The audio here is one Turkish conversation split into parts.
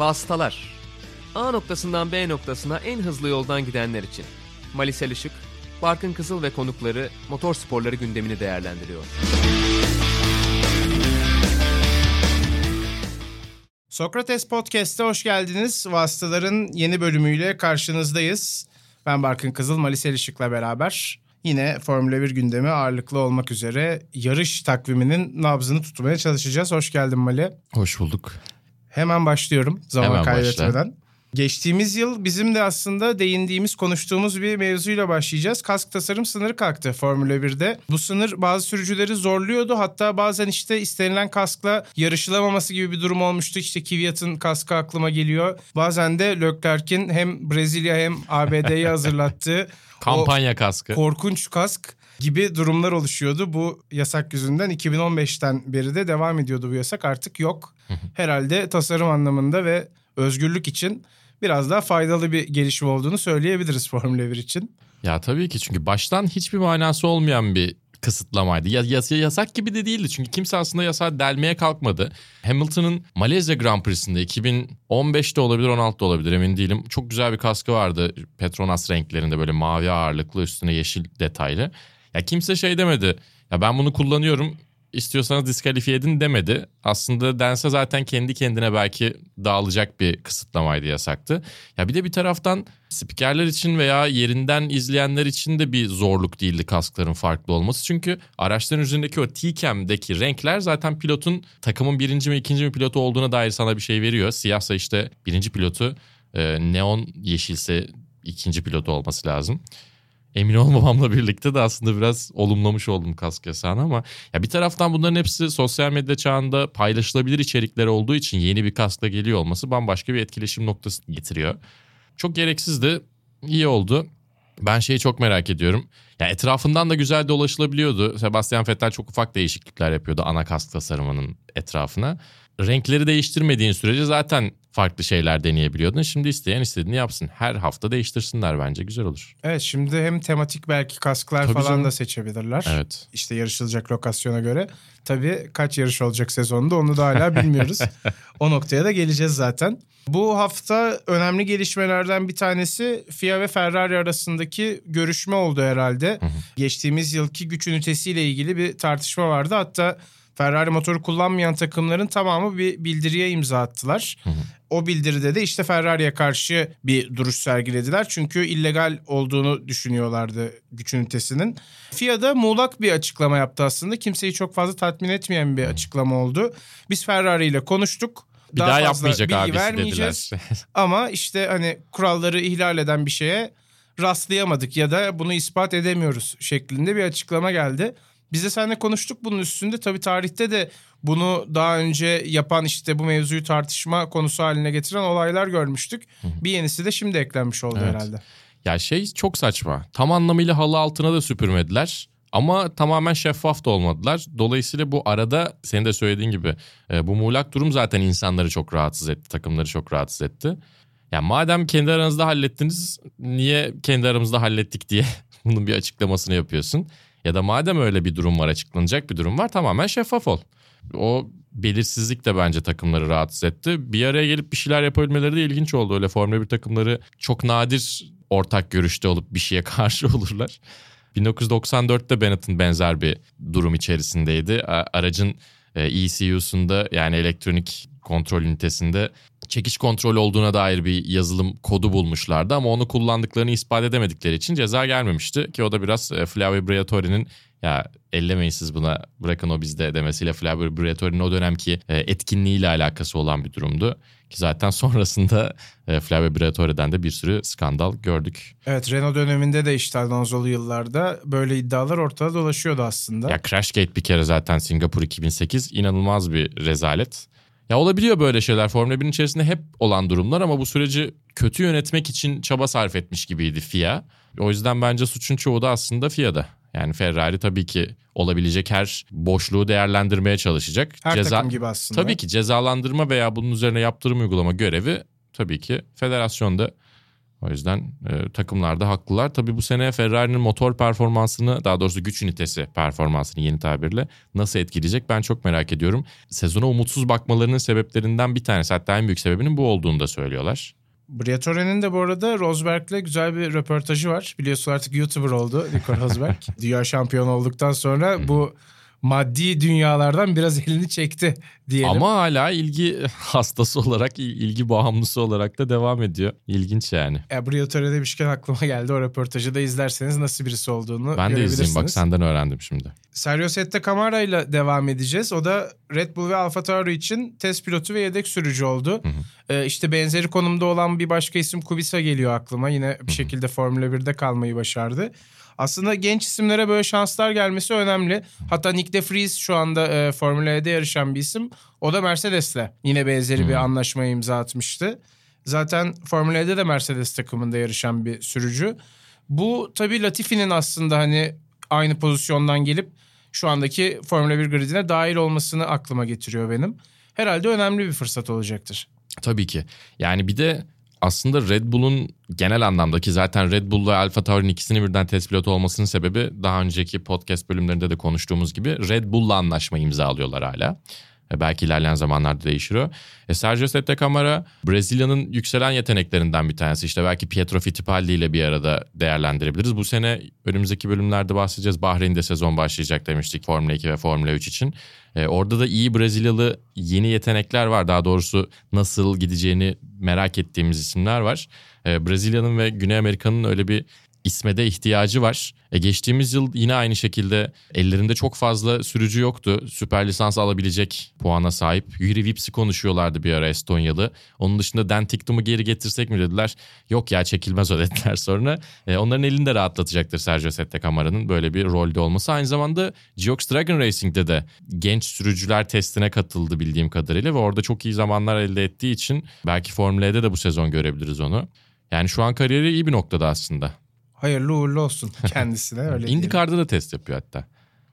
Vasıtalar. A noktasından B noktasına en hızlı yoldan gidenler için. Malisel Işık, Barkın Kızıl ve konukları motor sporları gündemini değerlendiriyor. Sokrates Podcast'a hoş geldiniz. Vasıtaların yeni bölümüyle karşınızdayız. Ben Barkın Kızıl, Malisel Işık'la beraber yine Formula 1 gündemi ağırlıklı olmak üzere yarış takviminin nabzını tutmaya çalışacağız. Hoş geldin Mali. Hoş bulduk. Hemen başlıyorum zaman Hemen kaybetmeden. başla. Geçtiğimiz yıl bizim de aslında değindiğimiz, konuştuğumuz bir mevzuyla başlayacağız. Kask tasarım sınırı kalktı Formula 1'de. Bu sınır bazı sürücüleri zorluyordu. Hatta bazen işte istenilen kaskla yarışılamaması gibi bir durum olmuştu. İşte Kvyat'ın kaskı aklıma geliyor. Bazen de Leclerc'in hem Brezilya hem ABD'yi hazırlattığı Kampanya kaskı. korkunç kask gibi durumlar oluşuyordu. Bu yasak yüzünden 2015'ten beri de devam ediyordu bu yasak. Artık yok. Herhalde tasarım anlamında ve özgürlük için biraz daha faydalı bir gelişme olduğunu söyleyebiliriz Formula 1 için. Ya tabii ki çünkü baştan hiçbir manası olmayan bir kısıtlamaydı. Ya, yas- yasak gibi de değildi çünkü kimse aslında yasağı delmeye kalkmadı. Hamilton'ın Malezya Grand Prix'sinde 2015'te olabilir 16'da olabilir emin değilim. Çok güzel bir kaskı vardı Petronas renklerinde böyle mavi ağırlıklı üstüne yeşil detaylı. Ya kimse şey demedi ya ben bunu kullanıyorum istiyorsanız diskalifiye edin demedi. Aslında dense zaten kendi kendine belki dağılacak bir kısıtlamaydı yasaktı. Ya bir de bir taraftan spikerler için veya yerinden izleyenler için de bir zorluk değildi kaskların farklı olması. Çünkü araçların üzerindeki o T-Cam'deki renkler zaten pilotun takımın birinci mi ikinci mi pilotu olduğuna dair sana bir şey veriyor. Siyahsa işte birinci pilotu, e, neon yeşilse ikinci pilotu olması lazım emin olmamamla birlikte de aslında biraz olumlamış oldum kask yasağını ama ya bir taraftan bunların hepsi sosyal medya çağında paylaşılabilir içerikler olduğu için yeni bir kaskla geliyor olması bambaşka bir etkileşim noktası getiriyor. Çok gereksizdi, iyi oldu. Ben şeyi çok merak ediyorum. Ya etrafından da güzel dolaşılabiliyordu. Sebastian Vettel çok ufak değişiklikler yapıyordu ana kask tasarımının etrafına. Renkleri değiştirmediğin sürece zaten farklı şeyler deneyebiliyordun. Şimdi isteyen istediğini yapsın. Her hafta değiştirsinler bence güzel olur. Evet şimdi hem tematik belki kasklar Tabii falan canım. da seçebilirler. Evet. İşte yarışılacak lokasyona göre. Tabii kaç yarış olacak sezonda onu da hala bilmiyoruz. o noktaya da geleceğiz zaten. Bu hafta önemli gelişmelerden bir tanesi FIA ve Ferrari arasındaki görüşme oldu herhalde. Geçtiğimiz yılki güç ünitesiyle ilgili bir tartışma vardı. Hatta Ferrari motoru kullanmayan takımların tamamı bir bildiriye imza attılar. O bildiride de işte Ferrari'ye karşı bir duruş sergilediler. Çünkü illegal olduğunu düşünüyorlardı güç ünitesinin. FIA da muğlak bir açıklama yaptı aslında. Kimseyi çok fazla tatmin etmeyen bir açıklama oldu. Biz Ferrari ile konuştuk. Bir daha, fazla yapmayacak bilgi abisi vermeyeceğiz. dediler. Ama işte hani kuralları ihlal eden bir şeye rastlayamadık ya da bunu ispat edemiyoruz şeklinde bir açıklama geldi. Biz de seninle konuştuk bunun üstünde. Tabii tarihte de bunu daha önce yapan işte bu mevzuyu tartışma konusu haline getiren olaylar görmüştük. Bir yenisi de şimdi eklenmiş oldu Evet. herhalde. ya şey çok saçma. Tam anlamıyla halı altına da süpürmediler. Ama tamamen şeffaf da olmadılar. Dolayısıyla bu arada senin de söylediğin gibi e, bu muğlak durum zaten insanları çok rahatsız etti. Takımları çok rahatsız etti. Ya madem kendi aranızda hallettiniz niye kendi aramızda hallettik diye bunun bir açıklamasını yapıyorsun. Ya da madem öyle bir durum var açıklanacak bir durum var tamamen şeffaf ol. O belirsizlik de bence takımları rahatsız etti. Bir araya gelip bir şeyler yapabilmeleri de ilginç oldu. Öyle Formula 1 takımları çok nadir ortak görüşte olup bir şeye karşı olurlar. 1994'te Benetton benzer bir durum içerisindeydi. Aracın e, ECU'sunda yani elektronik kontrol ünitesinde çekiş kontrol olduğuna dair bir yazılım kodu bulmuşlardı ama onu kullandıklarını ispat edemedikleri için ceza gelmemişti ki o da biraz e, Flavio Briatore'nin ya ellemeyin siz buna bırakın o bizde demesiyle Flavio Briatore'nin o dönemki e, etkinliğiyle alakası olan bir durumdu. Ki zaten sonrasında e, Flavio Briatore'den de bir sürü skandal gördük. Evet Renault döneminde de işte Alonso'lu yıllarda böyle iddialar ortada dolaşıyordu aslında. Ya Crashgate bir kere zaten Singapur 2008 inanılmaz bir rezalet. Ya olabiliyor böyle şeyler. Formula 1'in içerisinde hep olan durumlar ama bu süreci kötü yönetmek için çaba sarf etmiş gibiydi FIA. O yüzden bence suçun çoğu da aslında FIA'da. Yani Ferrari tabii ki olabilecek her boşluğu değerlendirmeye çalışacak. Her takım gibi aslında. Tabii ki cezalandırma veya bunun üzerine yaptırım uygulama görevi tabii ki federasyonda. O yüzden e, takımlar da haklılar. Tabii bu sene Ferrari'nin motor performansını daha doğrusu güç ünitesi performansını yeni tabirle nasıl etkileyecek ben çok merak ediyorum. Sezona umutsuz bakmalarının sebeplerinden bir tanesi hatta en büyük sebebinin bu olduğunu da söylüyorlar. Briatore'nin de bu arada Rosberg'le güzel bir röportajı var. Biliyorsun artık YouTuber oldu Nico Rosberg. Dünya şampiyonu olduktan sonra bu maddi dünyalardan biraz elini çekti diyelim. Ama hala ilgi hastası olarak, ilgi bağımlısı olarak da devam ediyor. İlginç yani. E, Briatore demişken aklıma geldi. O röportajı da izlerseniz nasıl birisi olduğunu Ben de izleyeyim bak senden öğrendim şimdi. Sergio Sette Camara ile devam edeceğiz. O da Red Bull ve Alfa Tauri için test pilotu ve yedek sürücü oldu. Hı hı. Ee, işte benzeri konumda olan bir başka isim Kubica geliyor aklıma. Yine bir şekilde Formula 1'de kalmayı başardı. Aslında genç isimlere böyle şanslar gelmesi önemli. Hatta Nick de Vries şu anda e, Formula E'de yarışan bir isim. O da Mercedes'le yine benzeri bir Hmm. anlaşmaya imza atmıştı. Zaten Formula E'de de Mercedes takımında yarışan bir sürücü. Bu tabii Latifi'nin aslında hani aynı pozisyondan gelip şu andaki Formula 1 gridine dahil olmasını aklıma getiriyor benim. Herhalde önemli bir fırsat olacaktır. Tabii ki. Yani bir de aslında Red Bull'un genel anlamdaki zaten Red Bull ve Alfa Tauri'nin ikisini birden test pilotu olmasının sebebi daha önceki podcast bölümlerinde de konuştuğumuz gibi Red Bull'la anlaşma imzalıyorlar hala. E, Belki ilerleyen zamanlarda değişir o. E, Sergio Sette Camara Brezilya'nın yükselen yeteneklerinden bir tanesi. İşte belki Pietro Fittipaldi ile bir arada değerlendirebiliriz. Bu sene önümüzdeki bölümlerde bahsedeceğiz. Bahreyn'de sezon başlayacak demiştik Formula 2 ve Formula 3 için. E, orada da iyi Brezilyalı yeni yetenekler var. Daha doğrusu nasıl gideceğini merak ettiğimiz isimler var. E, Brezilya'nın ve Güney Amerika'nın öyle bir isme de ihtiyacı var. E geçtiğimiz yıl yine aynı şekilde ellerinde çok fazla sürücü yoktu. Süper lisans alabilecek puana sahip. Yuri Vips'i konuşuyorlardı bir ara Estonyalı. Onun dışında Dan Tictum'u geri getirsek mi dediler. Yok ya çekilmez o dediler sonra. E, onların elini de rahatlatacaktır Sergio Sette Camara'nın böyle bir rolde olması. Aynı zamanda Geox Dragon Racing'de de genç sürücüler testine katıldı bildiğim kadarıyla. Ve orada çok iyi zamanlar elde ettiği için belki Formula E'de de bu sezon görebiliriz onu. Yani şu an kariyeri iyi bir noktada aslında. Hayırlı uğurlu olsun kendisine öyle. IndyCar'da da test yapıyor hatta.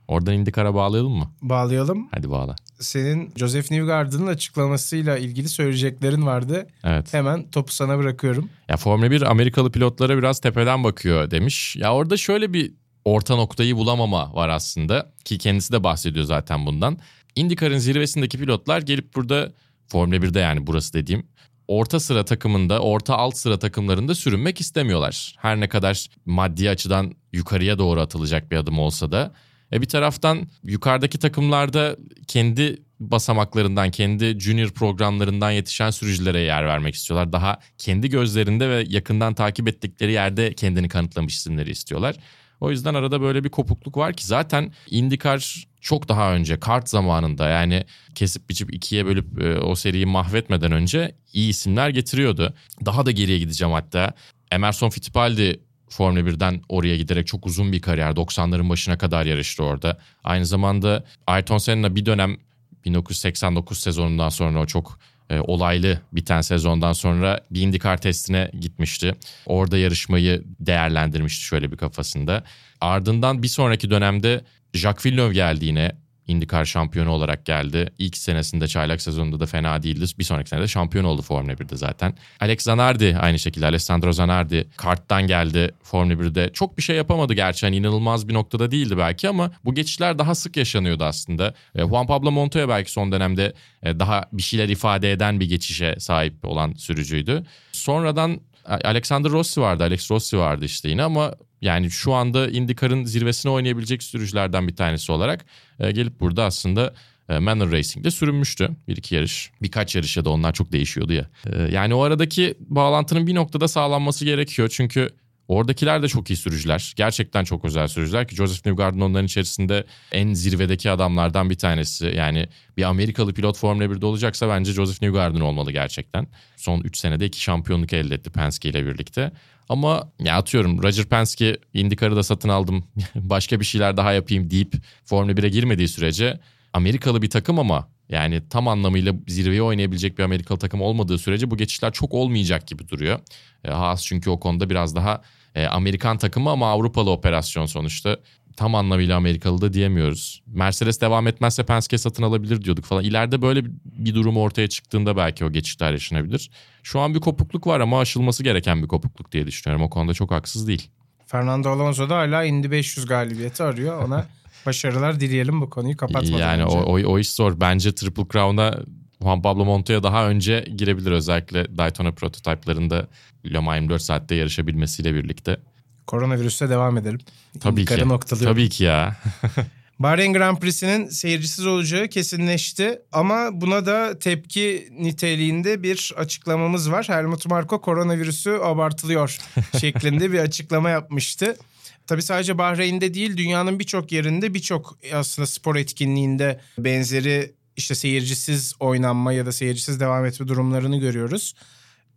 Oradan IndyCar'a bağlayalım mı? Bağlayalım. Hadi bağla. Senin Joseph Newgarden'ın açıklamasıyla ilgili söyleyeceklerin vardı. Evet. Hemen topu sana bırakıyorum. Ya Formula 1 Amerikalı pilotlara biraz tepeden bakıyor demiş. Ya orada şöyle bir orta noktayı bulamama var aslında. Ki kendisi de bahsediyor zaten bundan. IndyCar'ın zirvesindeki pilotlar gelip burada Formula 1'de yani burası dediğim orta sıra takımında, orta alt sıra takımlarında sürünmek istemiyorlar. Her ne kadar maddi açıdan yukarıya doğru atılacak bir adım olsa da. E bir taraftan yukarıdaki takımlarda kendi basamaklarından, kendi junior programlarından yetişen sürücülere yer vermek istiyorlar. Daha kendi gözlerinde ve yakından takip ettikleri yerde kendini kanıtlamış isimleri istiyorlar. O yüzden arada böyle bir kopukluk var ki zaten IndyCar çok daha önce kart zamanında yani kesip biçip ikiye bölüp e, o seriyi mahvetmeden önce iyi isimler getiriyordu. Daha da geriye gideceğim hatta. Emerson Fittipaldi Formula 1'den oraya giderek çok uzun bir kariyer 90'ların başına kadar yarıştı orada. Aynı zamanda Ayrton Senna bir dönem 1989 sezonundan sonra o çok e, olaylı biten sezondan sonra bir IndyCar testine gitmişti. Orada yarışmayı değerlendirmişti şöyle bir kafasında. Ardından bir sonraki dönemde Jacques Villeneuve geldi yine. IndyCar şampiyonu olarak geldi. İlk senesinde çaylak sezonunda da fena değildi. Bir sonraki senede şampiyon oldu Formula 1'de zaten. Alex Zanardi aynı şekilde. Alessandro Zanardi karttan geldi Formula 1'de. Çok bir şey yapamadı gerçi. Hani inanılmaz bir noktada değildi belki ama bu geçişler daha sık yaşanıyordu aslında. E, Juan Pablo Montoya belki son dönemde e, daha bir şeyler ifade eden bir geçişe sahip olan sürücüydü. Sonradan Alexander Rossi vardı. Alex Rossi vardı işte yine ama yani şu anda IndyCar'ın zirvesine oynayabilecek sürücülerden bir tanesi olarak e, gelip burada aslında e, Manor Racing'de sürünmüştü. Bir iki yarış. Birkaç yarış ya da onlar çok değişiyordu ya. E, yani o aradaki bağlantının bir noktada sağlanması gerekiyor. Çünkü oradakiler de çok iyi sürücüler. Gerçekten çok özel sürücüler ki Joseph Newgarden onların içerisinde en zirvedeki adamlardan bir tanesi. Yani bir Amerikalı pilot Formula 1'de olacaksa bence Joseph Newgarden olmalı gerçekten. Son 3 senede iki şampiyonluk elde etti Penske ile birlikte. Ama ya atıyorum Roger Penske IndyCar'ı da satın aldım başka bir şeyler daha yapayım deyip Formula 1'e girmediği sürece Amerikalı bir takım ama yani tam anlamıyla zirveye oynayabilecek bir Amerikalı takım olmadığı sürece bu geçişler çok olmayacak gibi duruyor. E, Haas çünkü o konuda biraz daha e, Amerikan takımı ama Avrupalı operasyon sonuçta. Tam anlamıyla Amerikalı da diyemiyoruz. Mercedes devam etmezse Penske satın alabilir diyorduk falan. İleride böyle bir durum ortaya çıktığında belki o geçişler yaşanabilir. Şu an bir kopukluk var ama aşılması gereken bir kopukluk diye düşünüyorum. O konuda çok haksız değil. Fernando Alonso da hala Indy 500 galibiyeti arıyor. Ona başarılar dileyelim bu konuyu kapatmadan Yani önce. o, o, o iş zor. Bence Triple Crown'a Juan Pablo Montoya daha önce girebilir. Özellikle Daytona prototyplarında Le Mans 24 saatte yarışabilmesiyle birlikte. Koronavirüse devam edelim. Tabii İlkarı ki. noktalıyorum. Tabii ki ya. Bahreyn Grand Prix'sinin seyircisiz olacağı kesinleşti ama buna da tepki niteliğinde bir açıklamamız var. Helmut Marko koronavirüsü abartılıyor şeklinde bir açıklama yapmıştı. Tabii sadece Bahreyn'de değil dünyanın birçok yerinde birçok aslında spor etkinliğinde benzeri işte seyircisiz oynanma ya da seyircisiz devam etme durumlarını görüyoruz.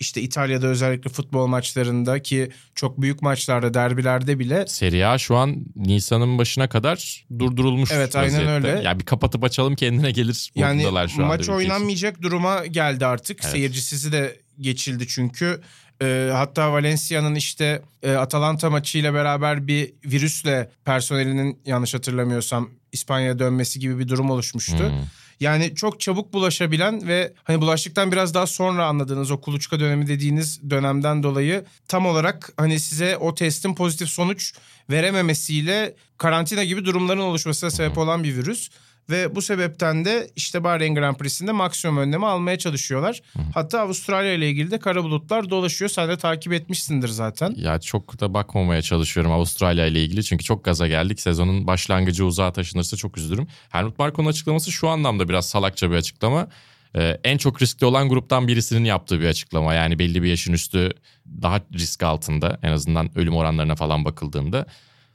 İşte İtalya'da özellikle futbol maçlarında ki çok büyük maçlarda derbilerde bile Serie A şu an Nisan'ın başına kadar durdurulmuş Evet, aynen vaziyette. öyle. Ya bir kapatıp açalım kendine gelir. Yani şu anda maç oynanmayacak duruma geldi artık. Evet. Seyircisizi de geçildi çünkü. Ee, hatta Valencia'nın işte e, Atalanta maçıyla beraber bir virüsle personelinin yanlış hatırlamıyorsam İspanya'ya dönmesi gibi bir durum oluşmuştu. Hmm. Yani çok çabuk bulaşabilen ve hani bulaştıktan biraz daha sonra anladığınız o kuluçka dönemi dediğiniz dönemden dolayı tam olarak hani size o testin pozitif sonuç verememesiyle karantina gibi durumların oluşmasına sebep olan bir virüs. Ve bu sebepten de işte Bahreyn Grand Prix'sinde maksimum önlemi almaya çalışıyorlar. Hatta Avustralya ile ilgili de kara bulutlar dolaşıyor. Sen de takip etmişsindir zaten. Ya çok da bakmamaya çalışıyorum Avustralya ile ilgili. Çünkü çok gaza geldik. Sezonun başlangıcı uzağa taşınırsa çok üzülürüm. Helmut Marko'nun açıklaması şu anlamda biraz salakça bir açıklama. Ee, en çok riskli olan gruptan birisinin yaptığı bir açıklama. Yani belli bir yaşın üstü daha risk altında. En azından ölüm oranlarına falan bakıldığında.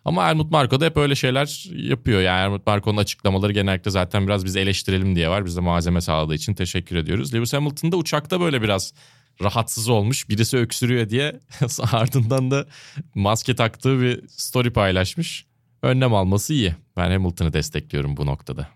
Ama Helmut Marko da hep öyle şeyler yapıyor. Yani Helmut Marko'nun açıklamaları genellikle zaten biraz biz eleştirelim diye var. Bize malzeme sağladığı için teşekkür ediyoruz. Lewis Hamilton da uçakta böyle biraz rahatsız olmuş. Birisi öksürüyor diye ardından da maske taktığı bir story paylaşmış. Önlem alması iyi. Ben Hamilton'ı destekliyorum bu noktada.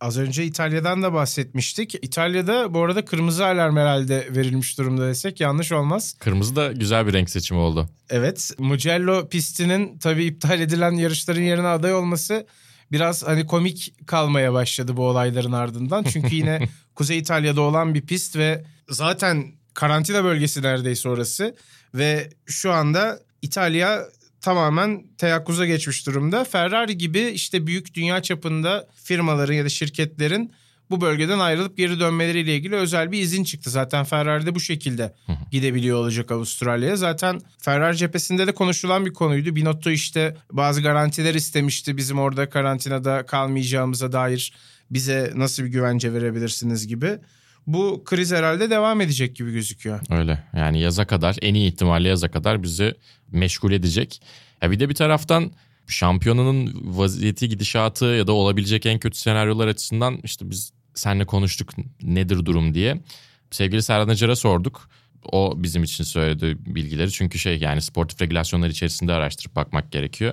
Az önce İtalya'dan da bahsetmiştik. İtalya'da bu arada kırmızı alarm herhalde verilmiş durumda desek yanlış olmaz. Kırmızı da güzel bir renk seçimi oldu. Evet Mugello pistinin tabii iptal edilen yarışların yerine aday olması biraz hani komik kalmaya başladı bu olayların ardından. Çünkü yine Kuzey İtalya'da olan bir pist ve zaten karantina bölgesi neredeyse orası. Ve şu anda İtalya tamamen teyakkuza geçmiş durumda. Ferrari gibi işte büyük dünya çapında firmaların ya da şirketlerin bu bölgeden ayrılıp geri dönmeleriyle ilgili özel bir izin çıktı. Zaten Ferrari de bu şekilde gidebiliyor olacak Avustralya'ya. Zaten Ferrari cephesinde de konuşulan bir konuydu. Binotto işte bazı garantiler istemişti bizim orada karantinada kalmayacağımıza dair bize nasıl bir güvence verebilirsiniz gibi. Bu kriz herhalde devam edecek gibi gözüküyor. Öyle yani yaza kadar en iyi ihtimalle yaza kadar bizi meşgul edecek. Ya bir de bir taraftan şampiyonanın vaziyeti gidişatı ya da olabilecek en kötü senaryolar açısından işte biz seninle konuştuk nedir durum diye. Sevgili Serhan Acar'a sorduk. O bizim için söyledi bilgileri. Çünkü şey yani sportif regülasyonlar içerisinde araştırıp bakmak gerekiyor.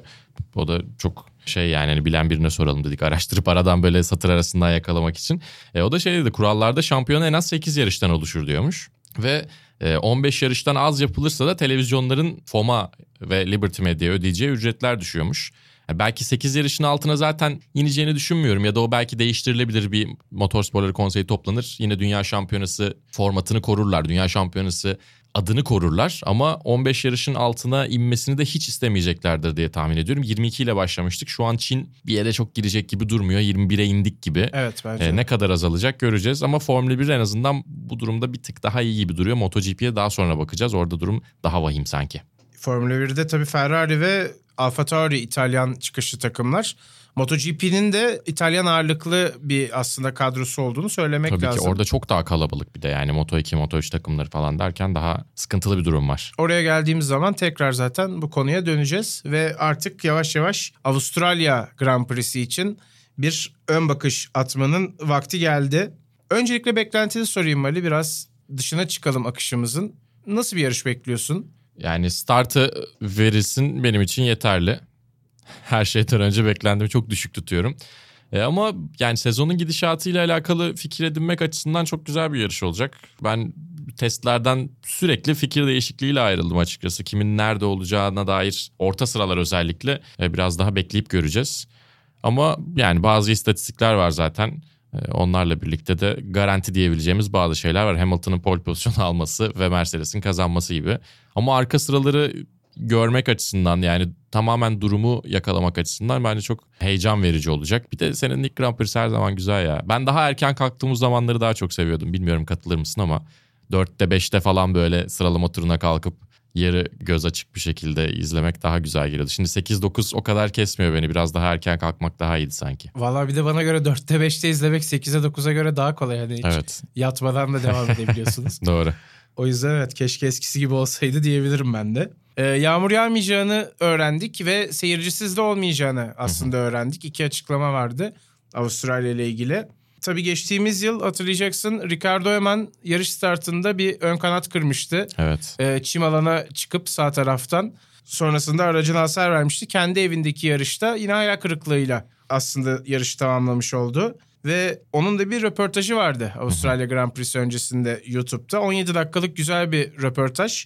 O da çok şey yani hani bilen birine soralım dedik. Araştırıp aradan böyle satır arasından yakalamak için. E, o da şey dedi kurallarda şampiyon en az 8 yarıştan oluşur diyormuş. Ve e, 15 yarıştan az yapılırsa da televizyonların FOMA ve Liberty Media ödeyeceği ücretler düşüyormuş. Yani belki 8 yarışın altına zaten ineceğini düşünmüyorum ya da o belki değiştirilebilir bir motorsporları konseyi toplanır. Yine dünya şampiyonası formatını korurlar. Dünya şampiyonası adını korurlar ama 15 yarışın altına inmesini de hiç istemeyeceklerdir diye tahmin ediyorum. 22 ile başlamıştık. Şu an Çin bir yere çok girecek gibi durmuyor. 21'e indik gibi. Evet bence. E, ne kadar azalacak göreceğiz ama Formula 1 en azından bu durumda bir tık daha iyi gibi duruyor. MotoGP'ye daha sonra bakacağız. Orada durum daha vahim sanki. Formula 1'de tabii Ferrari ve AlphaTauri İtalyan çıkışlı takımlar. MotoGP'nin de İtalyan ağırlıklı bir aslında kadrosu olduğunu söylemek Tabii lazım. ki orada çok daha kalabalık bir de yani Moto2, Moto3 takımları falan derken daha sıkıntılı bir durum var. Oraya geldiğimiz zaman tekrar zaten bu konuya döneceğiz ve artık yavaş yavaş Avustralya Grand Prix'si için bir ön bakış atmanın vakti geldi. Öncelikle beklentini sorayım Ali biraz dışına çıkalım akışımızın. Nasıl bir yarış bekliyorsun? Yani startı verilsin benim için yeterli. Her şeyden önce beklentimi çok düşük tutuyorum. E ama yani sezonun gidişatıyla alakalı fikir edinmek açısından çok güzel bir yarış olacak. Ben testlerden sürekli fikir değişikliğiyle ayrıldım açıkçası. Kimin nerede olacağına dair orta sıralar özellikle e, biraz daha bekleyip göreceğiz. Ama yani bazı istatistikler var zaten. E, onlarla birlikte de garanti diyebileceğimiz bazı şeyler var. Hamilton'ın pole pozisyonu alması ve Mercedes'in kazanması gibi. Ama arka sıraları görmek açısından yani tamamen durumu yakalamak açısından bence çok heyecan verici olacak. Bir de senin ilk Grand Prix her zaman güzel ya. Ben daha erken kalktığımız zamanları daha çok seviyordum. Bilmiyorum katılır mısın ama 4'te 5'te falan böyle sıralama turuna kalkıp yarı göz açık bir şekilde izlemek daha güzel geliyordu. Şimdi 8-9 o kadar kesmiyor beni. Biraz daha erken kalkmak daha iyiydi sanki. Valla bir de bana göre 4'te 5'te izlemek 8'e 9'a göre daha kolay. Hani hiç Evet. yatmadan da devam edebiliyorsunuz. Doğru. O yüzden evet keşke eskisi gibi olsaydı diyebilirim ben de. Ee, yağmur yağmayacağını öğrendik ve seyircisiz de olmayacağını aslında öğrendik. İki açıklama vardı Avustralya ile ilgili. Tabii geçtiğimiz yıl hatırlayacaksın Ricardo hemen yarış startında bir ön kanat kırmıştı. Evet. Ee, çim alana çıkıp sağ taraftan sonrasında aracına hasar vermişti. Kendi evindeki yarışta yine hayal kırıklığıyla aslında yarışı tamamlamış oldu. Ve onun da bir röportajı vardı Avustralya Grand Prix öncesinde YouTube'da. 17 dakikalık güzel bir röportaj.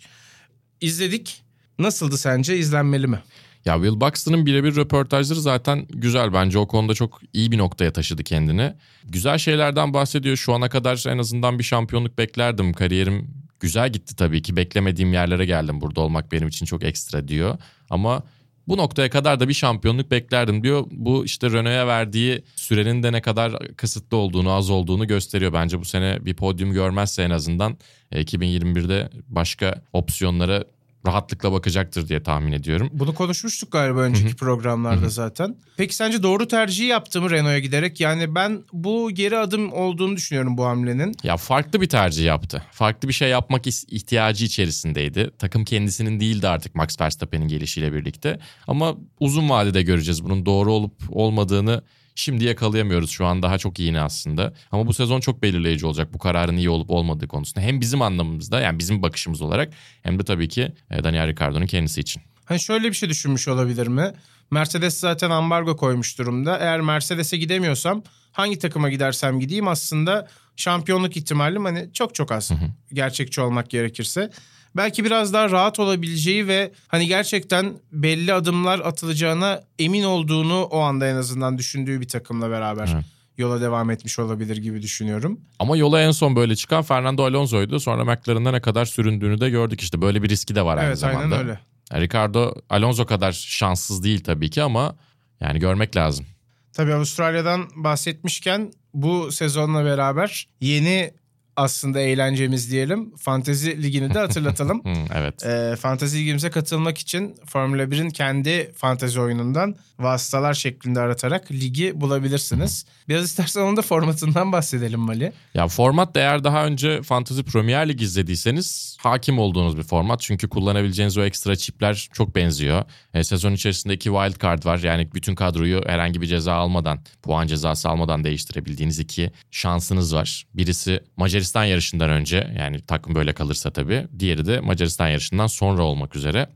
İzledik. Nasıldı sence? İzlenmeli mi? Ya Will Buxton'ın birebir röportajları zaten güzel. Bence o konuda çok iyi bir noktaya taşıdı kendini. Güzel şeylerden bahsediyor. Şu ana kadar en azından bir şampiyonluk beklerdim. Kariyerim güzel gitti tabii ki. Beklemediğim yerlere geldim. Burada olmak benim için çok ekstra diyor. Ama bu noktaya kadar da bir şampiyonluk beklerdim diyor. Bu işte Renault'a verdiği sürenin de ne kadar kısıtlı olduğunu, az olduğunu gösteriyor. Bence bu sene bir podyum görmezse en azından e, 2021'de başka opsiyonlara rahatlıkla bakacaktır diye tahmin ediyorum. Bunu konuşmuştuk galiba önceki programlarda zaten. Peki sence doğru tercihi yaptı mı Renault'a giderek? Yani ben bu geri adım olduğunu düşünüyorum bu hamlenin. Ya farklı bir tercih yaptı. Farklı bir şey yapmak ihtiyacı içerisindeydi. Takım kendisinin değildi artık Max Verstappen'in gelişiyle birlikte. Ama uzun vadede göreceğiz bunun doğru olup olmadığını. Şimdi yakalayamıyoruz şu an daha çok iyi aslında. Ama bu sezon çok belirleyici olacak bu kararın iyi olup olmadığı konusunda. Hem bizim anlamımızda yani bizim bakışımız olarak hem de tabii ki e, Daniel Ricciardo'nun kendisi için. Hani şöyle bir şey düşünmüş olabilir mi? Mercedes zaten ambargo koymuş durumda. Eğer Mercedes'e gidemiyorsam hangi takıma gidersem gideyim aslında şampiyonluk ihtimalim hani çok çok az. Gerçekçi olmak gerekirse. Belki biraz daha rahat olabileceği ve hani gerçekten belli adımlar atılacağına emin olduğunu o anda en azından düşündüğü bir takımla beraber Evet. yola devam etmiş olabilir gibi düşünüyorum. Ama yola en son böyle çıkan Fernando Alonso'ydu. Sonra McLaren'da ne kadar süründüğünü de gördük işte. Böyle bir riski de var aynı evet zamanda. aynen öyle. Ricardo Alonso kadar şanssız değil tabii ki ama yani görmek lazım. Tabii Avustralya'dan bahsetmişken bu sezonla beraber yeni aslında eğlencemiz diyelim. Fantezi Ligi'ni de hatırlatalım. Evet. Ee, Fantezi Ligimize katılmak için Formula 1'in kendi fantezi oyunundan vasıtalar şeklinde aratarak ligi bulabilirsiniz. Biraz istersen onun da formatından bahsedelim Mali. Ya format da eğer daha önce Fantasy Premier Lig izlediyseniz hakim olduğunuz bir format. Çünkü kullanabileceğiniz o ekstra çipler çok benziyor. E, sezon içerisinde iki wild card var. Yani bütün kadroyu herhangi bir ceza almadan, puan cezası almadan değiştirebildiğiniz iki şansınız var. Birisi Macaristan yarışından önce yani takım böyle kalırsa tabii. Diğeri de Macaristan yarışından sonra olmak üzere.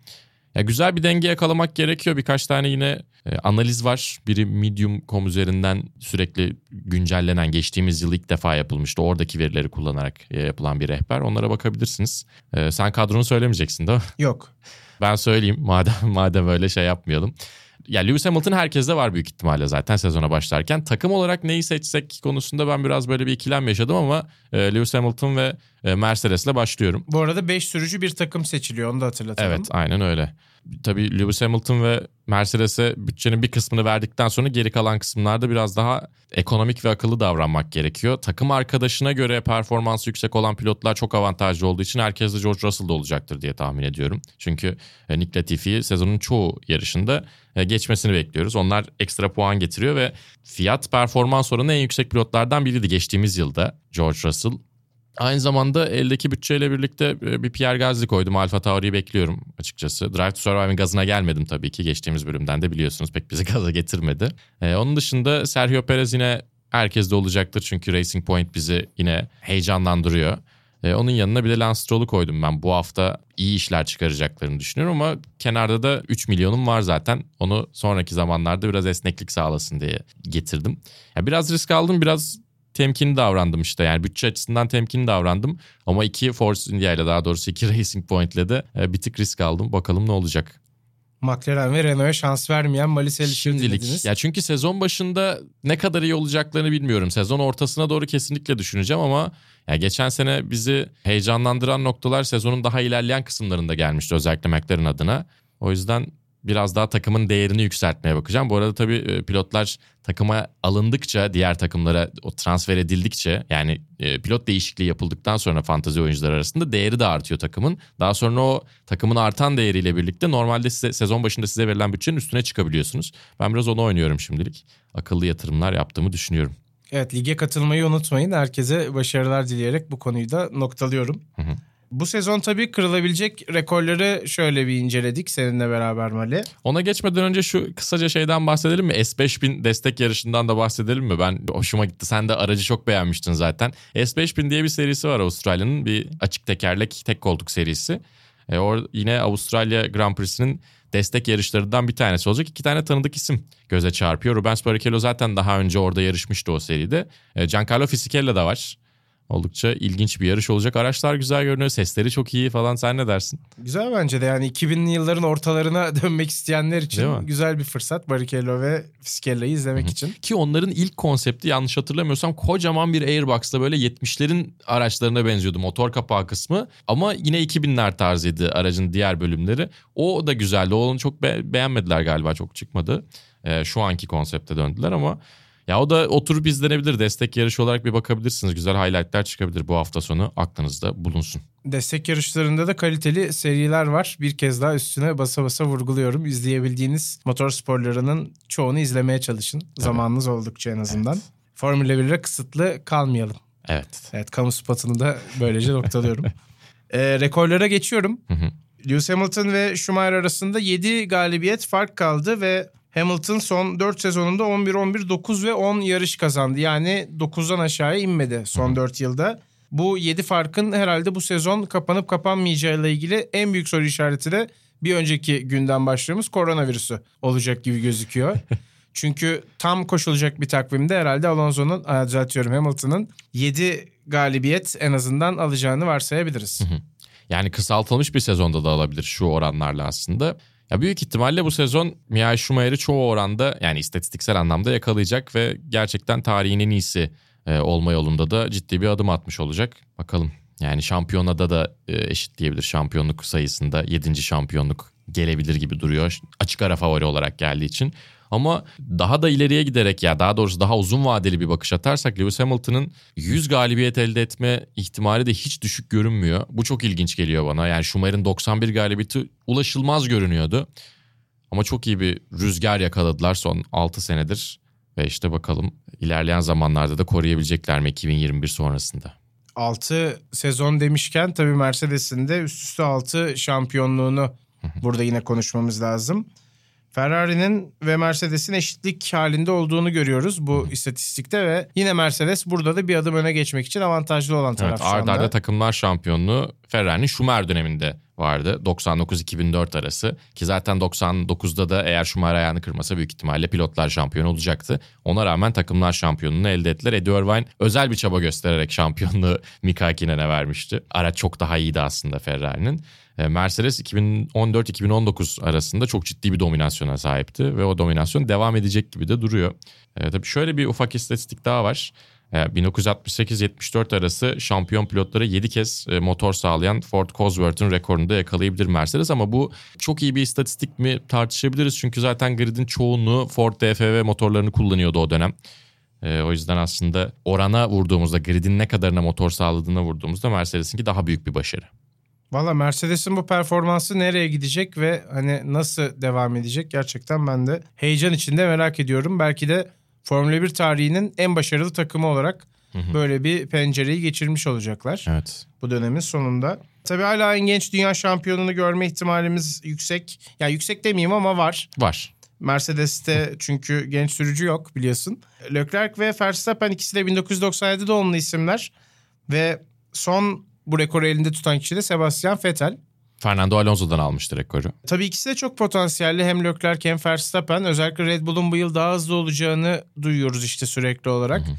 Ya güzel bir denge yakalamak gerekiyor. Birkaç tane yine e, analiz var. Biri Medium.com üzerinden sürekli güncellenen geçtiğimiz yıl ilk defa yapılmıştı. Oradaki verileri kullanarak e, yapılan bir rehber. Onlara bakabilirsiniz. E, sen kadronu söylemeyeceksin değil mi? Yok. Ben söyleyeyim madem madem öyle şey yapmayalım. Ya Lewis Hamilton herkeste var büyük ihtimalle zaten sezona başlarken. Takım olarak neyi seçsek konusunda ben biraz böyle bir ikilem yaşadım ama e, Lewis Hamilton ve e, Mercedes'le başlıyorum. Bu arada 5 sürücü bir takım seçiliyor onu da hatırlatalım. Evet aynen öyle. Tabii Lewis Hamilton ve Mercedes'e bütçenin bir kısmını verdikten sonra geri kalan kısımlarda biraz daha ekonomik ve akıllı davranmak gerekiyor. Takım arkadaşına göre performansı yüksek olan pilotlar çok avantajlı olduğu için herkes de George Russell'da olacaktır diye tahmin ediyorum. Çünkü e, Nick Latifi sezonun çoğu yarışında e, geçmesini bekliyoruz. Onlar ekstra puan getiriyor ve fiyat performans oranı en yüksek pilotlardan biriydi geçtiğimiz yılda George Russell. Aynı zamanda eldeki bütçeyle birlikte e, bir Pierre Gasly koydum. Alfa Tauri'yi bekliyorum açıkçası. Drive to Survive'in gazına gelmedim tabii ki. Geçtiğimiz bölümden de biliyorsunuz pek bizi gaza getirmedi. Ee, onun dışında Sergio Perez yine herkeste olacaktır. Çünkü Racing Point bizi yine heyecanlandırıyor. Ee, onun yanına bir de Lance Stroll'u koydum ben. Bu hafta iyi işler çıkaracaklarını düşünüyorum ama kenarda da 3 milyonum var zaten. Onu sonraki zamanlarda biraz esneklik sağlasın diye getirdim. Ya biraz risk aldım, biraz temkinli davrandım işte. Yani bütçe açısından temkinli davrandım. Ama iki Force India ile daha doğrusu iki Racing Point ile de e, bir tık risk aldım. Bakalım ne olacak. McLaren ve Renault'a şans vermeyen Malisel Şimdilik. Ya çünkü sezon başında ne kadar iyi olacaklarını bilmiyorum. Sezon ortasına doğru kesinlikle düşüneceğim ama ya geçen sene bizi heyecanlandıran noktalar sezonun daha ilerleyen kısımlarında gelmişti özellikle McLaren adına. O yüzden biraz daha takımın değerini yükseltmeye bakacağım. Bu arada tabii e, pilotlar takıma alındıkça, diğer takımlara o transfer edildikçe yani e, pilot değişikliği yapıldıktan sonra fantazi oyuncular arasında değeri de artıyor takımın. Daha sonra o takımın artan değeriyle birlikte normalde size sezon başında size verilen bütçenin üstüne çıkabiliyorsunuz. Ben biraz onu oynuyorum şimdilik. Akıllı yatırımlar yaptığımı düşünüyorum. Evet lige katılmayı unutmayın. Herkese başarılar dileyerek bu konuyu da noktalıyorum. Hı hı. Bu sezon tabii kırılabilecek rekorları şöyle bir inceledik seninle beraber Mali. Ona geçmeden önce şu kısaca şeyden bahsedelim mi? S5000 destek yarışından da bahsedelim mi? Ben hoşuma gitti. Sen de aracı çok beğenmiştin zaten. S5000 diye bir serisi var Avustralya'nın. Bir açık tekerlek tek koltuk serisi. E, or, yine Avustralya Grand Prix'sinin destek yarışlarından bir tanesi olacak. İki tane tanıdık isim göze çarpıyor. Rubens Barrichello zaten daha önce orada yarışmıştı o seride. E, Giancarlo Fisichella da var. Oldukça ilginç bir yarış olacak. Araçlar güzel görünüyor. Sesleri çok iyi falan. Sen ne dersin? Güzel bence de yani 2000'li yılların ortalarına dönmek isteyenler için güzel bir fırsat. Barrichello ve Fiskella'yı izlemek Hı-hı. için. Ki onların ilk konsepti yanlış hatırlamıyorsam kocaman bir Airbox'ta böyle 70'lerin araçlarına benziyordu motor kapağı kısmı. Ama yine 2000'ler tarzıydı aracın diğer bölümleri. O da güzeldi. Onu çok be- beğenmediler galiba çok çıkmadı. Ee, şu anki konsepte döndüler ama ya o da oturup izlenebilir. Destek yarışı olarak bir bakabilirsiniz. Güzel highlightlar çıkabilir bu hafta sonu. Aklınızda bulunsun. Destek yarışlarında da kaliteli seriler var. Bir kez daha üstüne basa basa vurguluyorum. İzleyebildiğiniz motor sporlarının çoğunu izlemeye çalışın. Evet. Zamanınız oldukça en azından. Evet. Formula 1'e kısıtlı kalmayalım. Evet. Evet kamu spotunu da böylece noktalıyorum. ee, rekorlara geçiyorum. Hı hı. Lewis Hamilton ve Schumacher arasında 7 galibiyet fark kaldı ve Hamilton son 4 sezonunda 11-11, 9 ve 10 yarış kazandı. Yani 9'dan aşağıya inmedi son 4 yılda. Bu 7 farkın herhalde bu sezon kapanıp kapanmayacağıyla ilgili en büyük soru işareti de bir önceki günden başladığımız koronavirüsü olacak gibi gözüküyor. Çünkü tam koşulacak bir takvimde herhalde Alonso'nun, düzeltiyorum Hamilton'ın 7 galibiyet en azından alacağını varsayabiliriz. Yani kısaltılmış bir sezonda da alabilir şu oranlarla aslında. Ya büyük ihtimalle bu sezon Mia Schumacher'i çoğu oranda yani istatistiksel anlamda yakalayacak ve gerçekten tarihin en iyisi e, olma yolunda da ciddi bir adım atmış olacak. Bakalım yani şampiyonada da e, eşitleyebilir şampiyonluk sayısında 7. şampiyonluk gelebilir gibi duruyor. Açık ara favori olarak geldiği için. Ama daha da ileriye giderek ya daha doğrusu daha uzun vadeli bir bakış atarsak Lewis Hamilton'ın 100 galibiyet elde etme ihtimali de hiç düşük görünmüyor. Bu çok ilginç geliyor bana. Yani Schumacher'in 91 galibiyeti ulaşılmaz görünüyordu. Ama çok iyi bir rüzgar yakaladılar son 6 senedir. Ve işte bakalım ilerleyen zamanlarda da koruyabilecekler mi 2021 sonrasında. 6 sezon demişken tabii Mercedes'in de üst üste 6 şampiyonluğunu burada yine konuşmamız lazım. Ferrari'nin ve Mercedes'in eşitlik halinde olduğunu görüyoruz bu istatistikte ve yine Mercedes burada da bir adım öne geçmek için avantajlı olan taraf evet, şu anda. Arda takımlar şampiyonluğu Ferrari'nin Schumacher döneminde vardı. 99-2004 arası ki zaten 99'da da eğer Schumacher ayağını kırmasa büyük ihtimalle pilotlar şampiyon olacaktı. Ona rağmen takımlar şampiyonluğunu elde ettiler. Eddie Irvine özel bir çaba göstererek şampiyonluğu Mika Hakinen'e vermişti. Araç çok daha iyiydi aslında Ferrari'nin. E, Mercedes 2014-2019 arasında çok ciddi bir dominasyona sahipti ve o dominasyon devam edecek gibi de duruyor. E, tabii şöyle bir ufak istatistik daha var. 1968-74 e, arası şampiyon pilotlara 7 kez e, motor sağlayan Ford Cosworth'un rekorunu da yakalayabilir Mercedes ama bu çok iyi bir istatistik mi tartışabiliriz çünkü zaten gridin çoğunluğu Ford DFV motorlarını kullanıyordu o dönem. E, o yüzden aslında orana vurduğumuzda gridin ne kadarına motor sağladığına vurduğumuzda Mercedes'inki daha büyük bir başarı. Valla Mercedes'in bu performansı nereye gidecek ve hani nasıl devam edecek gerçekten ben de heyecan içinde merak ediyorum. Belki de Formula 1 tarihinin en başarılı takımı olarak böyle bir pencereyi geçirmiş olacaklar. Evet. Bu dönemin sonunda. Tabii hala en genç dünya şampiyonunu görme ihtimalimiz yüksek. Yani yüksek demeyeyim ama var. Var. Mercedes'te çünkü genç sürücü yok biliyorsun. Leclerc ve Verstappen ikisi de 1997 doğumlu isimler. Ve son bu rekoru elinde tutan kişi de Sebastian Vettel. Fernando Alonso'dan almıştı rekoru. Tabii ikisi de çok potansiyelli. Hem Leclerc hem Verstappen. Özellikle Red Bull'un bu yıl daha hızlı olacağını duyuyoruz işte sürekli olarak. Hı hı.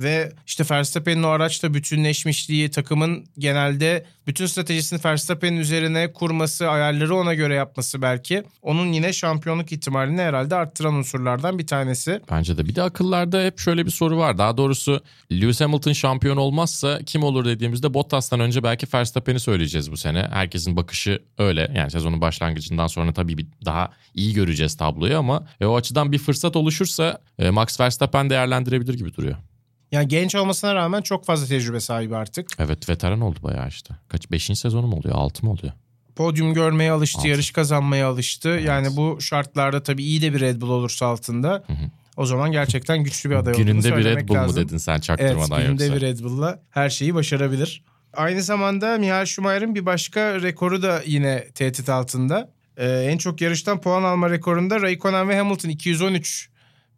Ve işte Verstappen'in o araçla bütünleşmişliği, takımın genelde bütün stratejisini Verstappen'in üzerine kurması, ayarları ona göre yapması belki. Onun yine şampiyonluk ihtimalini herhalde arttıran unsurlardan bir tanesi. Bence de. Bir de akıllarda hep şöyle bir soru var. Daha doğrusu Lewis Hamilton şampiyon olmazsa kim olur dediğimizde Bottas'tan önce belki Verstappen'i söyleyeceğiz bu sene. Herkesin bakışı öyle. Yani sezonun başlangıcından sonra tabii bir daha iyi göreceğiz tabloyu ama e, o açıdan bir fırsat oluşursa e, Max Verstappen değerlendirebilir gibi duruyor. Yani genç olmasına rağmen çok fazla tecrübe sahibi artık. Evet veteran oldu bayağı işte. Kaç beşinci sezonu mu oluyor? Altı mı oluyor? Podyum görmeye alıştı, Altı. yarış kazanmaya alıştı. Evet. Yani bu şartlarda tabii iyi de bir Red Bull olursa altında Hı hı. o zaman gerçekten güçlü bir aday olduğunu Gününde bir Red Bull lazım. mu dedin sen Evet, çaktırmadan gününde yoksa? bir Red Bull'la her şeyi başarabilir. Aynı zamanda Michael Schumacher'ın bir başka rekoru da yine tehdit altında. Ee, en çok yarıştan puan alma rekorunda Raikkonen ve Hamilton 213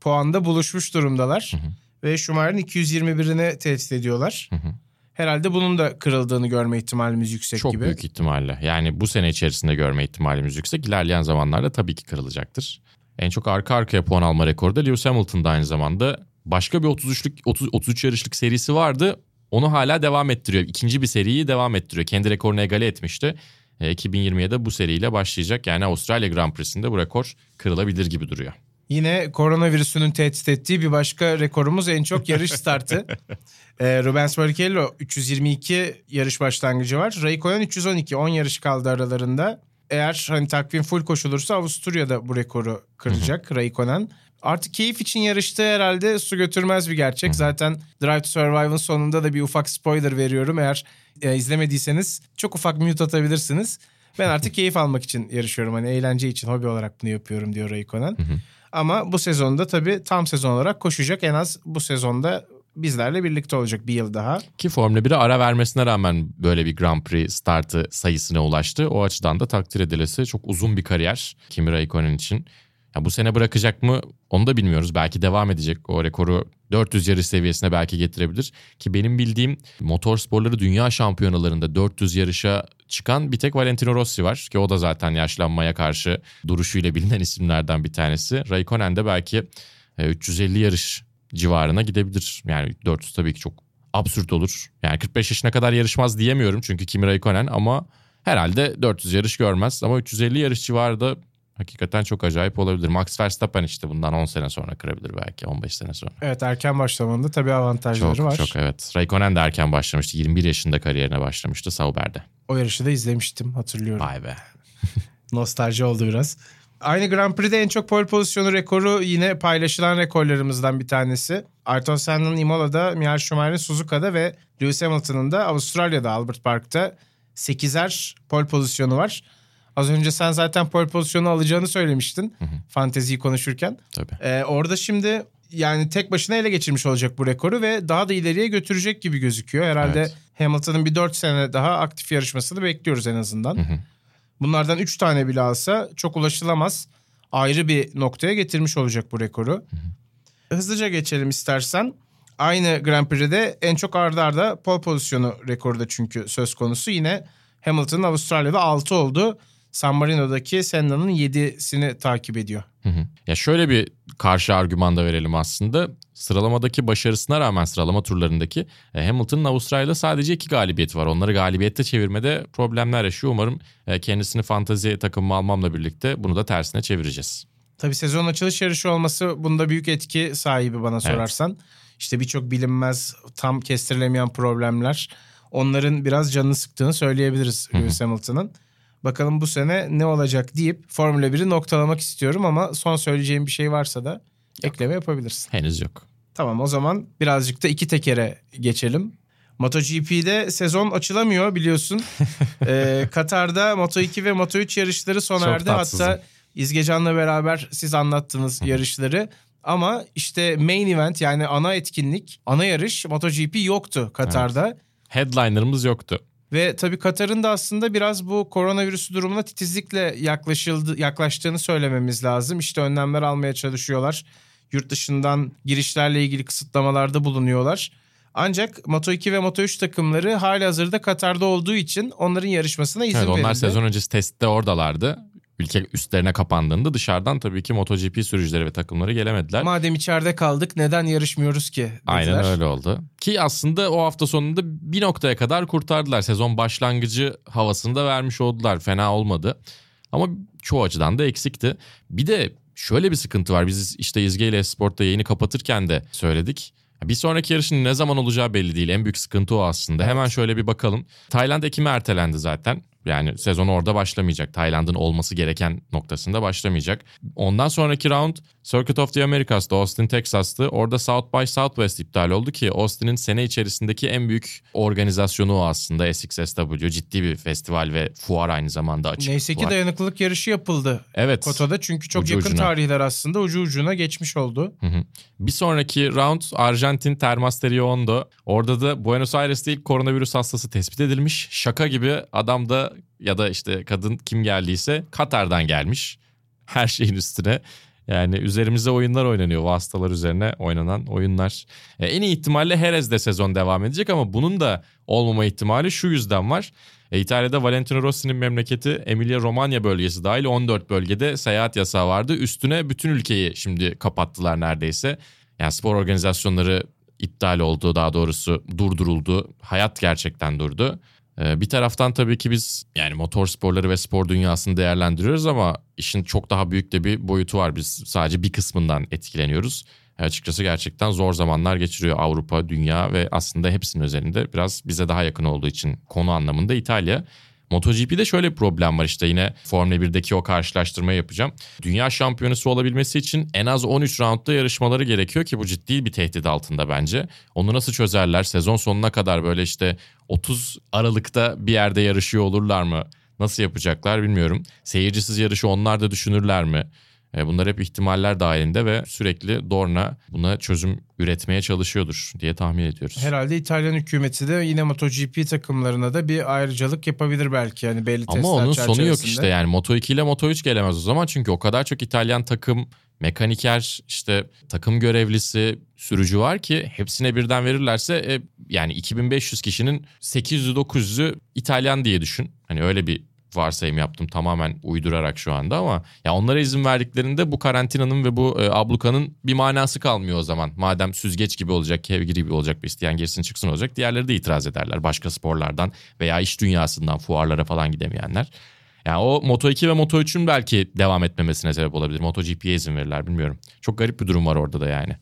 puanda buluşmuş durumdalar. Hı hı. Ve Schumacher'ın 221'ini tehdit ediyorlar. Hı hı. Herhalde bunun da kırıldığını görme ihtimalimiz yüksek Çok gibi. büyük ihtimalle. Yani bu sene içerisinde görme ihtimalimiz yüksek. İlerleyen zamanlarda tabii ki kırılacaktır. En çok arka arkaya puan alma rekoru da Lewis Hamilton'da aynı zamanda. Başka bir 33'lük 30 33 yarışlık serisi vardı. Onu hala devam ettiriyor. İkinci bir seriyi devam ettiriyor. Kendi rekorunu egale etmişti. E, 2020'ye de bu seriyle başlayacak. Yani Avustralya Grand Prix'sinde bu rekor kırılabilir gibi duruyor. Yine koronavirüsünün tehdit ettiği bir başka rekorumuz en çok yarış startı. ee, Rubens Barrichello 322 yarış başlangıcı var. Raikkonen 312 10 yarış kaldı aralarında. Eğer hani takvim full koşulursa Avusturya'da bu rekoru kıracak Raikkonen. Artık keyif için yarışta herhalde su götürmez bir gerçek. Zaten Drive to Survive'ın sonunda da bir ufak spoiler veriyorum. Eğer e, izlemediyseniz çok ufak mute atabilirsiniz. Ben artık keyif almak için yarışıyorum. Hani eğlence için, hobi olarak bunu yapıyorum diyor Raikkonen. Ama bu sezonda tabii tam sezon olarak koşacak. En az bu sezonda bizlerle birlikte olacak bir yıl daha. Ki Formula 1'e ara vermesine rağmen böyle bir Grand Prix startı sayısına ulaştı. O açıdan da takdir edilesi çok uzun bir kariyer Kimi Raikkonen için. Ya bu sene bırakacak mı onu da bilmiyoruz. Belki devam edecek. O rekoru 400 yarış seviyesine belki getirebilir. Ki benim bildiğim motor sporları dünya şampiyonalarında 400 yarışa çıkan bir tek Valentino Rossi var. Ki o da zaten yaşlanmaya karşı duruşuyla bilinen isimlerden bir tanesi. Raikkonen de belki e, 350 yarış civarına gidebilir. Yani 400 tabii ki çok absürt olur. Yani 45 yaşına kadar yarışmaz diyemiyorum çünkü Kimi Raikkonen ama herhalde 400 yarış görmez. Ama 350 yarış civarı da hakikaten çok acayip olabilir. Max Verstappen işte bundan 10 sene sonra kırabilir belki 15 sene sonra. Evet erken başlamanın da tabii avantajları Çok var. çok evet. Raikkonen de erken başlamıştı. 21 yaşında kariyerine başlamıştı Sauber'de. O yarışı da izlemiştim hatırlıyorum. Vay be. Nostalji oldu biraz. Aynı Grand Prix'de en çok pole pozisyonu rekoru yine paylaşılan rekorlarımızdan bir tanesi. Ayrton Senna'nın Imola'da, Michael Schumacher'in Suzuka'da ve Lewis Hamilton'ın da Avustralya'da Albert Park'ta 8'er pole pozisyonu var. Az önce sen zaten pole pozisyonu alacağını söylemiştin fanteziyi konuşurken. Tabii. Ee, orada şimdi yani tek başına ele geçirmiş olacak bu rekoru ve daha da ileriye götürecek gibi gözüküyor. Herhalde Evet. Hamilton'ın bir 4 sene daha aktif yarışmasını bekliyoruz en azından. Bunlardan 3 tane bile alsa çok ulaşılamaz. Ayrı bir noktaya getirmiş olacak bu rekoru. Hızlıca geçelim istersen. Aynı Grand Prix'de en çok ardarda arda pole pozisyonu rekoru da çünkü söz konusu. Yine Hamilton'ın Avustralya'da 6 oldu. San Marino'daki Senna'nın 7'sini takip ediyor. Hı hı. Ya şöyle bir karşı argüman da verelim aslında. Sıralamadaki başarısına rağmen sıralama turlarındaki e, Hamilton'ın Avustralya'da sadece iki galibiyeti var. Onları galibiyette çevirmede problemler yaşıyor. Umarım e, kendisini fantazi takımıma almamla birlikte bunu da tersine çevireceğiz. Tabii sezon açılış yarışı olması bunda büyük etki sahibi bana sorarsan. İşte birçok bilinmez, tam kestirilemeyen problemler. Onların biraz canını sıktığını söyleyebiliriz Lewis Hamilton'ın. Bakalım bu sene ne olacak deyip Formula 1'i noktalamak istiyorum ama son söyleyeceğim bir şey varsa da ekleme yapabilirsin. Henüz yok. Tamam o zaman birazcık da iki tekere geçelim. MotoGP'de sezon açılamıyor biliyorsun. ee, Katar'da Moto2 ve Moto3 yarışları sona erdi. Hatta İzgecan'la beraber siz anlattınız yarışları. Ama işte main event yani ana etkinlik, ana yarış MotoGP yoktu Katar'da. Headliner'ımız yoktu. Ve tabii Katar'ın da aslında biraz bu koronavirüsü durumuna titizlikle yaklaşıldı, yaklaştığını söylememiz lazım. İşte önlemler almaya çalışıyorlar. Yurt dışından girişlerle ilgili kısıtlamalarda bulunuyorlar. Ancak Moto2 ve Moto3 takımları hali hazırda Katar'da olduğu için onların yarışmasına izin Evet, onlar verildi. sezon öncesi testte oradalardı. Ülke üstlerine kapandığında dışarıdan tabii ki MotoGP sürücüleri ve takımları gelemediler. Madem içeride kaldık neden yarışmıyoruz ki dediler. Aynen öyle oldu. Ki aslında o hafta sonunda bir noktaya kadar kurtardılar. Sezon başlangıcı havasını da vermiş oldular. Fena olmadı. Ama çoğu açıdan da eksikti. Bir de şöyle bir sıkıntı var. Biz işte İzge ile Sport'ta yayını kapatırken de söyledik. Bir sonraki yarışın ne zaman olacağı belli değil. En büyük sıkıntı o aslında. Hemen şöyle bir bakalım. Tayland Ekim'e ertelendi zaten. Yani sezon orada başlamayacak. Tayland'ın olması gereken noktasında başlamayacak. Ondan sonraki round Circuit of the Americas'ta Austin, Texas'tı. Orada South by Southwest iptal oldu ki Austin'in sene içerisindeki en büyük organizasyonu o aslında SXSW. Ciddi bir festival ve fuar aynı zamanda açık Neyse ki fuar. dayanıklılık yarışı yapıldı Evet. Kota'da. Çünkü çok Ucu yakın ucuna. tarihler aslında ucu ucuna geçmiş oldu. Hı hı. Bir sonraki round Arjantin Termas Riondo. Orada da Buenos Aires'te ilk koronavirüs hastası tespit edilmiş. Şaka gibi adam da ya da işte kadın kim geldiyse Katar'dan gelmiş. Her şeyin üstüne. Yani üzerimize oyunlar oynanıyor. Bu hastalar üzerine oynanan oyunlar. E, en iyi ihtimalle Jerez'de sezon devam edecek ama bunun da olmama ihtimali şu yüzden var. E, İtalya'da Valentino Rossi'nin memleketi Emilia Romagna bölgesi dahil 14 bölgede seyahat yasağı vardı. Üstüne bütün ülkeyi şimdi kapattılar neredeyse. Yani spor organizasyonları iptal oldu daha doğrusu durduruldu. Hayat gerçekten durdu. Ee, Bir taraftan tabii ki biz yani motor sporları ve spor dünyasını değerlendiriyoruz ama işin çok daha büyük de bir boyutu var. Biz sadece bir kısmından etkileniyoruz. E, Açıkçası gerçekten zor zamanlar geçiriyor Avrupa, dünya ve aslında hepsinin üzerinde biraz bize daha yakın olduğu için konu anlamında İtalya. MotoGP'de şöyle bir problem var işte yine Formula 1'deki o karşılaştırmayı yapacağım. Dünya şampiyonası olabilmesi için en az 13 roundda yarışmaları gerekiyor ki bu ciddi bir tehdit altında bence. Onu nasıl çözerler? Sezon sonuna kadar böyle işte 30 Aralık'ta bir yerde yarışıyor olurlar mı? Nasıl yapacaklar bilmiyorum. Seyircisiz yarışı onlar da düşünürler mi? E, Bunlar hep ihtimaller dahilinde ve sürekli Dorna buna çözüm üretmeye çalışıyordur diye tahmin ediyoruz. Herhalde İtalyan hükümeti de yine MotoGP takımlarına da bir ayrıcalık yapabilir belki yani belli testler Ama onun sonu yok işte yani Moto 2 ile Moto 3 gelemez o zaman çünkü o kadar çok İtalyan takım, mekaniker, işte takım görevlisi, sürücü var ki hepsine birden verirlerse e, yani 2500 kişinin 800-900'ü İtalyan diye düşün. Hani öyle bir varsayım yaptım tamamen uydurarak şu anda ama ya onlara izin verdiklerinde bu karantinanın ve bu e, ablukanın bir manası kalmıyor o zaman. Madem süzgeç gibi olacak, kevgir gibi olacak bir isteyen girsin çıksın olacak. Diğerleri de itiraz ederler başka sporlardan veya iş dünyasından fuarlara falan gidemeyenler. Yani o Moto2 ve Moto3'ün belki devam etmemesine sebep olabilir. MotoGP'ye izin verirler bilmiyorum. Çok garip bir durum var orada da yani.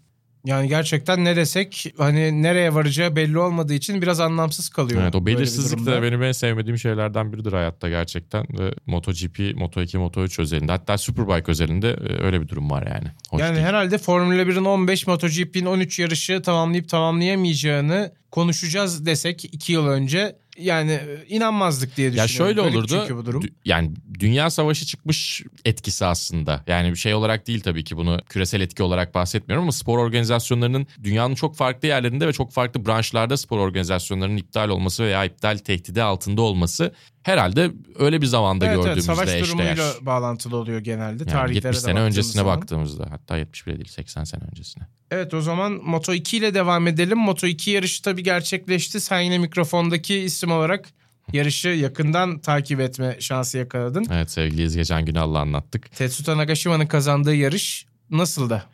Yani gerçekten ne desek hani nereye varacağı belli olmadığı için biraz anlamsız kalıyor. Evet o belirsizlik de benim en sevmediğim şeylerden biridir hayatta gerçekten. Ve MotoGP, Moto2, Moto3 özelinde hatta Superbike özelinde e, öyle bir durum var yani. Hoş Yani değil. herhalde Formula 1'in 15, MotoGP'nin 13 yarışı tamamlayıp tamamlayamayacağını konuşacağız desek 2 yıl önce yani e, inanmazdık diye Ya düşünüyorum. şöyle Garip olurdu. Çünkü bu durum. dü- Yani dünya savaşı çıkmış etkisi aslında. Yani bir şey olarak değil tabii ki bunu küresel etki olarak bahsetmiyorum ama spor organizasyonlarının dünyanın çok farklı yerlerinde ve çok farklı branşlarda spor organizasyonlarının iptal olması veya iptal tehdidi altında olması herhalde öyle bir zamanda Evet, evet, gördüğümüzde savaş eşdeğer. durumuyla bağlantılı oluyor genelde. Yani Tarihlere 70 de sene öncesine zaman. baktığımızda hatta 70 bile değil 80 sene öncesine. Evet o zaman Moto 2 ile devam edelim. Moto 2 yarışı tabii gerçekleşti. Sen yine mikrofondaki isim olarak yarışı yakından takip etme şansı yakaladın. Evet sevgiliyiz geçen gün Allah anlattık. Tetsuta Nagashima'nın kazandığı yarış nasıldı?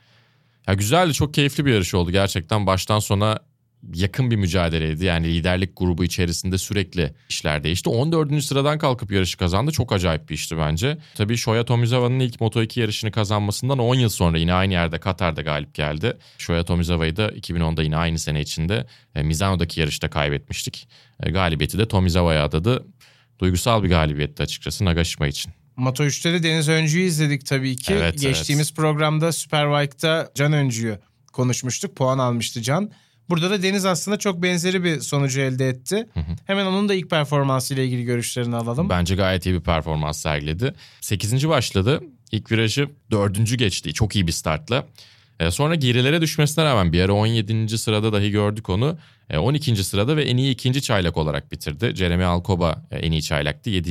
Ya güzeldi çok keyifli bir yarış oldu gerçekten baştan sona yakın bir mücadeleydi. Yani liderlik grubu içerisinde sürekli işler değişti. 14. sıradan kalkıp yarışı kazandı. Çok acayip bir işti bence. Tabii Shoya Tomizawa'nın ilk Moto2 yarışını kazanmasından 10 yıl sonra yine aynı yerde Katar'da galip geldi. Shoya Tomizawa'yı da 2010'da yine aynı sene içinde e, Mizano'daki yarışta kaybetmiştik. E, galibiyeti de Tomizawa'ya adadı. Duygusal bir galibiyetti açıkçası Nagashima için. Moto 3'te de Deniz Öncü'yü izledik tabii ki. Evet, Geçtiğimiz programda Superbike'da Can Öncü'yü konuşmuştuk. Puan almıştı Can. Burada da Deniz aslında çok benzeri bir sonucu elde etti. Hemen onun da ilk performansıyla ilgili görüşlerini alalım. Bence gayet iyi bir performans sergiledi. 8. başladı. İlk virajı 4. geçti. Çok iyi bir startla. Ee, sonra gerilere düşmesine rağmen bir ara 17. sırada dahi gördük onu. E, 12. sırada ve en iyi ikinci çaylak olarak bitirdi. Jeremy Alcoba e, en iyi çaylaktı. 7.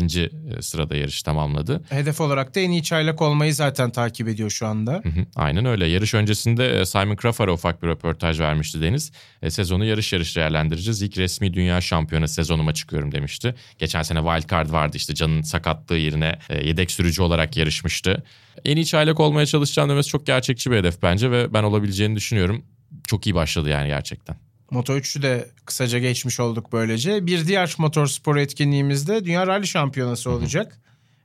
e, sırada yarış tamamladı. Hedef olarak da en iyi çaylak olmayı zaten takip ediyor şu anda. Hı hı, Aynen öyle. Yarış öncesinde e, Simon Crawford'a ufak bir röportaj vermişti Deniz. E, sezonu yarış yarış değerlendireceğiz. İlk resmi dünya şampiyonu sezonuma çıkıyorum demişti. Geçen sene wildcard vardı işte canın sakatlığı yerine e, yedek sürücü olarak yarışmıştı. En iyi çaylak olmaya çalışacağım demesi çok gerçekçi bir hedef bence ve ben olabileceğini düşünüyorum. Çok iyi başladı yani gerçekten. Moto 3'ü de kısaca geçmiş olduk böylece. Bir diğer motorspor etkinliğimizde Dünya Rally Şampiyonası olacak.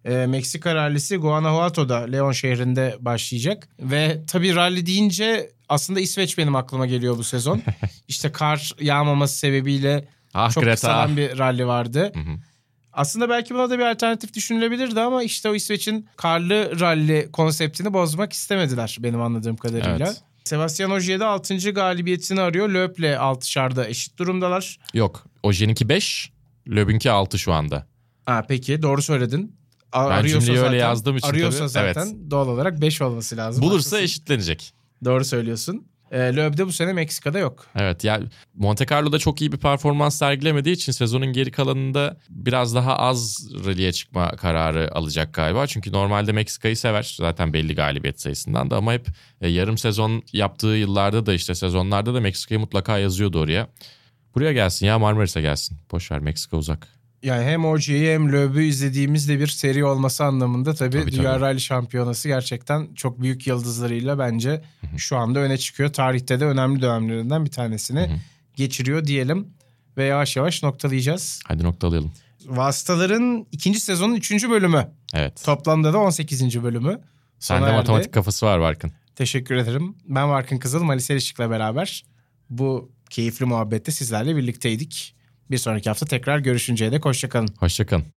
Ee, Meksika rallisi Guanajuato'da Leon şehrinde başlayacak. Ve tabii rally deyince aslında İsveç benim aklıma geliyor bu sezon. işte kar yağmaması sebebiyle Ah çok Greta. kısalan bir rally vardı. Hı hı. Aslında belki buna da bir alternatif düşünülebilirdi ama işte o İsveç'in karlı rally konseptini bozmak istemediler benim anladığım kadarıyla. Evet. Sebastian Ogier de 6. galibiyetini arıyor. Löp'le 6'şarda eşit durumdalar. Yok. Ojen'inki 5, Löb'ünki 6 şu anda. Ha, peki doğru söyledin. A- Ben arıyorsa cümleyi öyle zaten- yazdığım için Arıyorsa tabii, zaten doğal olarak 5 olması lazım. Bulursa Haklısın. eşitlenecek. Doğru söylüyorsun. E, Löb de bu sene Meksika'da yok. Evet ya Monte Carlo'da çok iyi bir performans sergilemediği için sezonun geri kalanında biraz daha az rally'e çıkma kararı alacak galiba. Çünkü normalde Meksika'yı sever zaten belli galibiyet sayısından da ama hep e, yarım sezon yaptığı yıllarda da işte sezonlarda da Meksika'yı mutlaka yazıyordu oraya. Buraya gelsin ya Marmaris'e gelsin. Boş ver Meksika uzak. Yani hem Ogier'i hem Löb'ü izlediğimiz de bir seri olması anlamında tabii, Tabii, Dünya. Rally Şampiyonası gerçekten çok büyük yıldızlarıyla bence şu anda öne çıkıyor. Tarihte de önemli dönemlerinden bir tanesini geçiriyor diyelim. Ve yavaş yavaş noktalayacağız. Hadi noktalayalım. Vasıtaların ikinci sezonun üçüncü bölümü. Evet. Toplamda da 18. bölümü. Sende erdi. matematik kafası var Barkın. Teşekkür ederim. Ben Varkın Kızıl, Malis Erişik'le beraber bu keyifli muhabbette sizlerle birlikteydik. Bir sonraki hafta tekrar görüşünceye dek hoşçakalın. Hoşçakalın.